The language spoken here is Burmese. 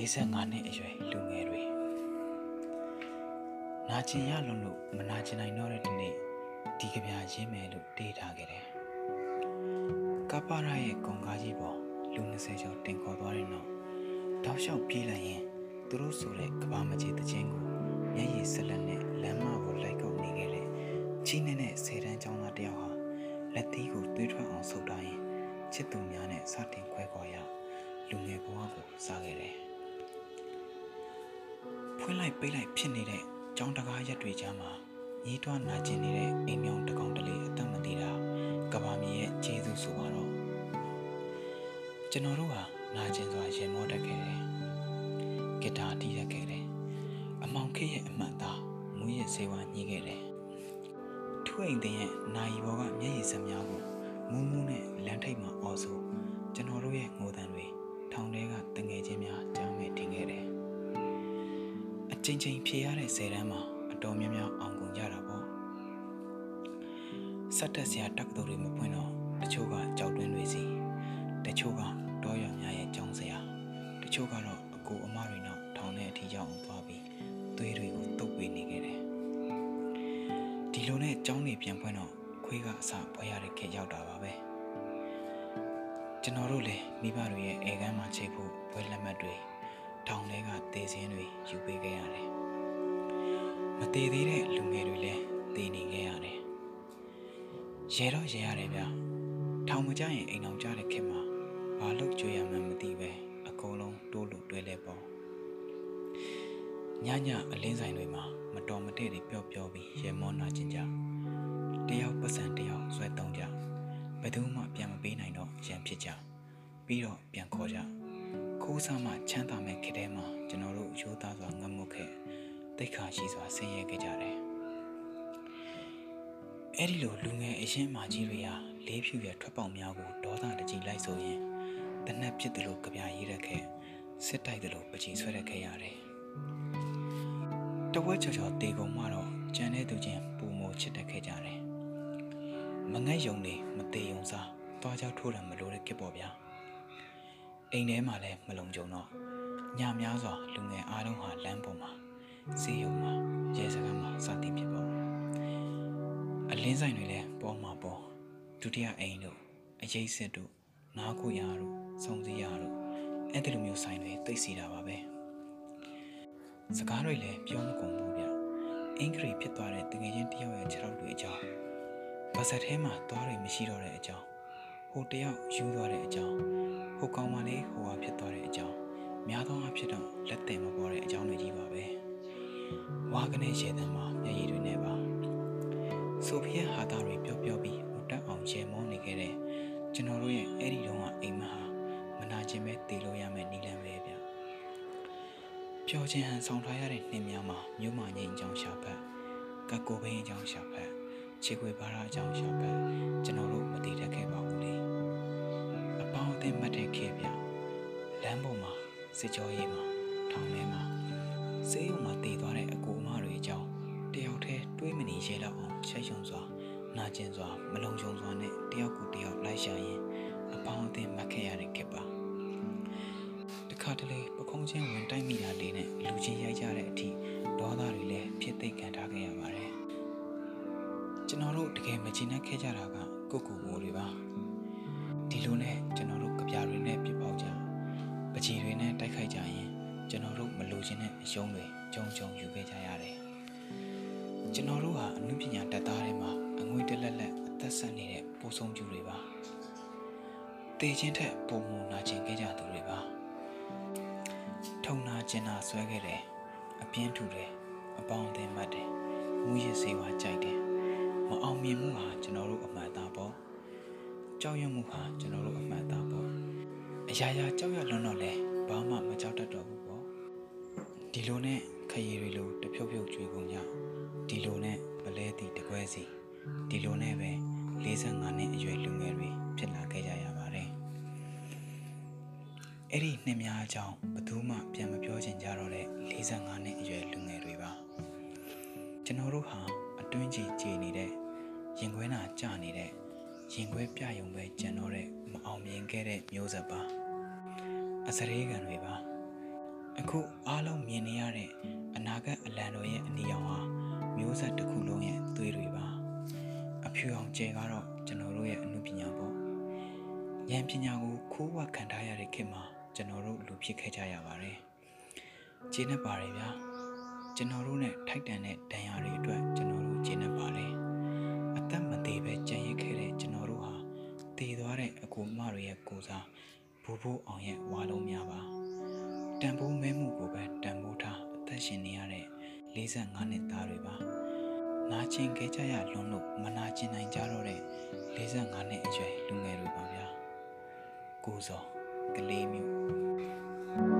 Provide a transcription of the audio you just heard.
45နှစ်အရွယ်လူငယ်တွေနာကျင်ရလွန်းလို့မနာကျင်နိုင်တော့တဲ့ဒီနေ့ဒီကဗျာရင်းမယ်လို့တေးထားခဲ့တယ်ကပ္ပရာရဲ့ကွန်ကားကြီးပေါ်လူ20ကျော်တင်ခေါ်သွားတဲ့နောက်တောက်လျှောက်ပြေးလိုက်ရင်သူတို့ဆိုတဲ့ကဘာမကြီးတခြင်းကိုမျက်ရည်ဆက်လက်နဲ့လမ်းမကိုလိုက်ကောက်နေခဲ့တဲ့ကြီးနေတဲ့စေတန်းကျောင်းသားတယောက်ဟာလက်သီးကိုသွေးထွက်အောင်ဆုပ်ထားရင်ချစ်သူများနဲ့စတင်ခွဲခေါ်ရလူငယ်ဘဝကိုစားခဲ့တယ် ဖွင့်လိုက်ပိတ်လိုက်ဖြစ်နေတဲ့ကြောင်းတကားရက်တွေကြားမှာညီးတွားနာကျင်နေတဲ့အိမ်မြောင်တစ်ကောင်တလေအသက်မသေးတာကဘာမီရဲ့ကျေးဇူးဆိုပါတော့ကျွန်တော်တို့ဟာနာကျင်စွာရင်မောတတ်ခဲ့တယ်ဂီတာတီးရက်ခဲ့တယ်အမောင်ခေတ်ရဲ့အမှတ်သားမူးရဲ့စေဝါညှိခဲ့တယ်ထူအိမ်တင်ရဲ့နိုင်ဘောကမျက်ရည်စက်များကိုမူးမူးနဲ့လမ်းထိပ်မှာအော်ဆိုကျွန်တော်တို့ရဲ့ငိုတန်တွေထောင်ထဲကတငယ်ချင်းများကြားမဲ့တင်ခဲ့တယ်အ ချိန်ချင်းဖြေရတဲ့ဇေတန်းမှာအတော်များများအောင်ကုန်ကြတာပေါ့စက်တက်ဆရာတက္ကသိုလ်တွေမပွင့်တော့တချို့ကကြောက်တွင်းတွေစီတချို့ကတောရွာများရဲ့ကျောင်းဆရာတချို့ကတော့အကူအမတွေနောက်ထောင်ထဲအထီးရောက်အောင်သွားပြီးသွေးတွေကိုတုပ်ပေးနေခဲ့တယ်ဒီလိုနဲ့ကျောင်းတွေပြန်ဖွင့်တော့ခွေးကအစဖွဲရတဲ့ခေတ်ရောက်တာပါပဲကျွန်တော်တို့လည်းမိဘတွေရဲ့အေကန်းမှာချိန်ဖို့ဘွဲလက်မှတ်တွေ တောင်ထဲကတေစင်းတွေယူပေးခဲ့ရတယ်။မသေးသေးတဲ့လူငယ်တွေလည်းတည်နေခဲ့ရတယ်။ရဲတော့ရဲရတယ်ဗျ။ထောင်မကြရင်အိမ်အောင်ကြတဲ့ခင်မှာဘာလို့ကြွေရမှန်းမသိပဲအကုန်လုံးတိုးလို့တွဲလဲပေါ့။ညညအလင်းဆိုင်တွေမှာမတော်မတည့်တွေပျော့ပျော့ပြီးရဲမောနာကျင်ကြ။တယောက်ပတ်စံတယောက်ဆွဲတုံးကြ။ဘယ်သူမှပြန်မပေးနိုင်တော့ရန်ဖြစ်ကြ။ပြီးတော့ပြန်ခေါ်ကြ။ ခိုးစားမှချမ်းသာမဲ့ခေတ်ထဲမှာကျွန်တော်တို့ရိုးသားစွာငတ်မွတ်ခဲ့တိတ်ခါရှိစွာဆင်းရဲခဲ့ကြတယ်။အဲ့ဒီလိုလူငယ်အရင်မာကြီးတွေဟာလေးဖြူရထွက်ပေါက်များကိုဒေါသတကြီးလိုက်ဆိုရင်တနက်ဖြစ်တယ်လို့ကြပြရေးရက်ခဲ့စစ်တိုက်တယ်လို့ပကြီးဆွဲရက်ခဲ့ရတယ်။တဝက်ချော်ချော်တေကုံမှတော့ကြံတဲ့သူချင်းပူမိုချစ်တက်ခဲ့ကြတယ်။မငတ်ယုံနေမသေးယုံစားသွားကြောက်ထိုးတယ်မလို့တဲ့ကစ်ပေါ့ဗျာ။ အိမ်ထဲမှာလည်းမလုံခြုံတော့ညများစွာလူငယ်အားလုံးဟာလမ်းပေါ်မှာစီးရုံမှာရဲစခန်းမှာစတင်ဖြစ်ပေါ့အလင်းဆိုင်တွေလည်းပေါ်မှာပေါ်ဒုတိယအိမ်တို့အရေးစစ်တို့နားကိုရတို့စုံစည်းရတို့အဲ့ဒီလိုမျိုးဆိုင်တွေတိတ်စီတာပါပဲစကားတွေလည်းပြောမကုန်ဘူးဗျအင်္ဂရိဖြစ်သွားတဲ့တငယ်ချင်းတယောက်ရဲ့ခြေထောက်တွေအကြောင်းပါဇက်ထဲမှာသွားတွေမရှိတော့တဲ့အကြောင်း ဟိုတယောက်ယူသွားတဲ့အကြောင်းဟိုကောင်မလေးဟိုဟာဖြစ်သွားတဲ့အကြောင်းများသောအားဖြင့်တော့လက်တင်မပေါ်တဲ့အကြောင်းတွေကြီးပါပဲဝါကနေရေတံမှာမျက်ရည်တွေနဲ့ပါဆိုဖီယာဟာတာတွေပျော့ပျော့ပြီးဟိုတက်အောင်ရေမောနေခဲ့တဲ့ကျွန်တော်တို့ရဲ့အဲ့ဒီတုန်းကအိမ်မဟာမနာခြင်းပဲတည်လို့ရမယ့်နီလန်ပဲဗျပျော်ခြင်းဟန်ဆောင်ထားရတဲ့နှင်းများမှာမြို့မငိမ်ချောင်းရှာဖက်ကတ်ကိုဘင်းအကြောင်းရှာဖက်ခြေခွေဘားအကြောင်းရှာဖက်ကျွန်တော်တို့မတည်တတ်ခဲ့ပါဘူးလေ အပေါင်းအသင်းမှတ်တဲ့ခေပြလမ်းပေါ်မှာစစ်ကြောရေးမှာထောင်ထဲမှာစေးရုံမှာတည်သွားတဲ့အကူအမတွေအကြောင်းတယောက်တည်းတွေးမနေရဲတော့အောင်ချက်ချုံစွာနာကျင်စွာမလုံခြုံစွာနဲ့တယောက်ကိုတယောက်လိုက်ရှာရင်အပေါင်းအသင်းမှတ်ခဲ့ရတဲ့ခေပါတခါတလေပခုံးချင်းဝင်တိုက်မိတာလေးနဲ့လူချင်းရိုက်ကြတဲ့အထိဒေါသတွေလည်းဖြစ်သိပ်ခံထားခဲ့ရပါတယ်ကျွန်တော်တို့တကယ်မချင်တတ်ခဲ့ကြတာကကိုကိုမိုးတွေပါဒီလိုနဲ့ ချင်တဲ့အယုံတွေကြုံကြုံယူခဲ့ကြရတယ်ကျွန်တော်တို့ဟာအမှုပညာတက်သားတွေမှာအငွေတက်လက်လက်အသက်ဆက်နေတဲ့ပိုးဆုံးကျူတွေပါတေချင်းထက်ပုံမနာကျင်ခဲ့ကြသူတွေပါထုံနာကျင်နာဆွဲခဲ့တယ်အပြင်းထူတယ်အပေါင်းအသင်းမှတ်တယ်မူရစ်စေဝါကြိုက်တယ်မအောင်မြင်မှုဟာကျွန်တော်တို့အမှန်သားပေါ့ကြောက်ရွံ့မှုဟာကျွန်တော်တို့အမှန်သားပေါ့အရာရာကြောက်ရွံ့လွန်းတော့လဲဘာမှမကြောက်တတ်တော့ဘူးပေါ့ ဒီလိုနဲ့ခရီးတွေလိုတဖြုတ်ဖြုတ်ကျွေးကုန်ကြဒီလိုနဲ့ပလဲတီတကွဲစီဒီလိုနဲ့ပဲ45နှစ်အရွယ်လူငယ်တွေဖြစ်လာခဲ့ကြရပါတယ်အဲ့ဒီနှစ်များအကြောင်းဘယ်သူမှပြန်မပြောချင်ကြတော့တဲ့45နှစ်အရွယ်လူငယ်တွေပါကျွန်တော်တို့ဟာအတွင်းကြီးကြည်နေတဲ့ရင်ခွဲနာကြနေတဲ့ရင်ခွဲပြယုံပဲကြံတော့တဲ့မအောင်မြင်ခဲ့တဲ့မျိုးဆက်ပါအစရေးကံတွေပါ အအခုအားလုံးမြင်နေရတဲ့အနာဂတ်အလံတော်ရဲ့အနီရောင်ဟာမျိုးဆက်တစ်ခုလုံးရဲ့သွေးတွေပါအဖြူအောင်ကျဲကတော့ကျွန်တော်တို့ရဲ့အမှုပညာပေါ့ဉာဏ်ပညာကိုခိုးဝှက်ခံထားရတဲ့ခေတ်မှာကျွန်တော်တို့လူဖြစ်ခဲ့ကြရပါတယ်ကျင်းနေပါတယ်ဗျာကျွန်တော်တို့နဲ့ထိုက်တန်တဲ့ဒဏ်ရာတွေအတွက်ကျွန်တော်တို့ကျင်းနေပါတယ်အသက်မသေးပဲကြံ့ရစ်ခဲ့တဲ့ကျွန်တော်တို့ဟာတည်သွားတဲ့အကူမတွေရဲ့ကိုစားဘူဘူအောင်ရဲ့ဝါလုံးများပါ တန်ဖိုးမဲမှုကိုပဲတန်ဖိုးထားအသက်ရှင်နေရတဲ့45နှစ်သားတွေပါနာကျင်ခဲ့ကြရလွန်းလို့မနာကျင်နိုင်ကြတော့တဲ့45နှစ်အရွယ်လူငယ်တွေပါဗျာကိုစောကလေးမျိုး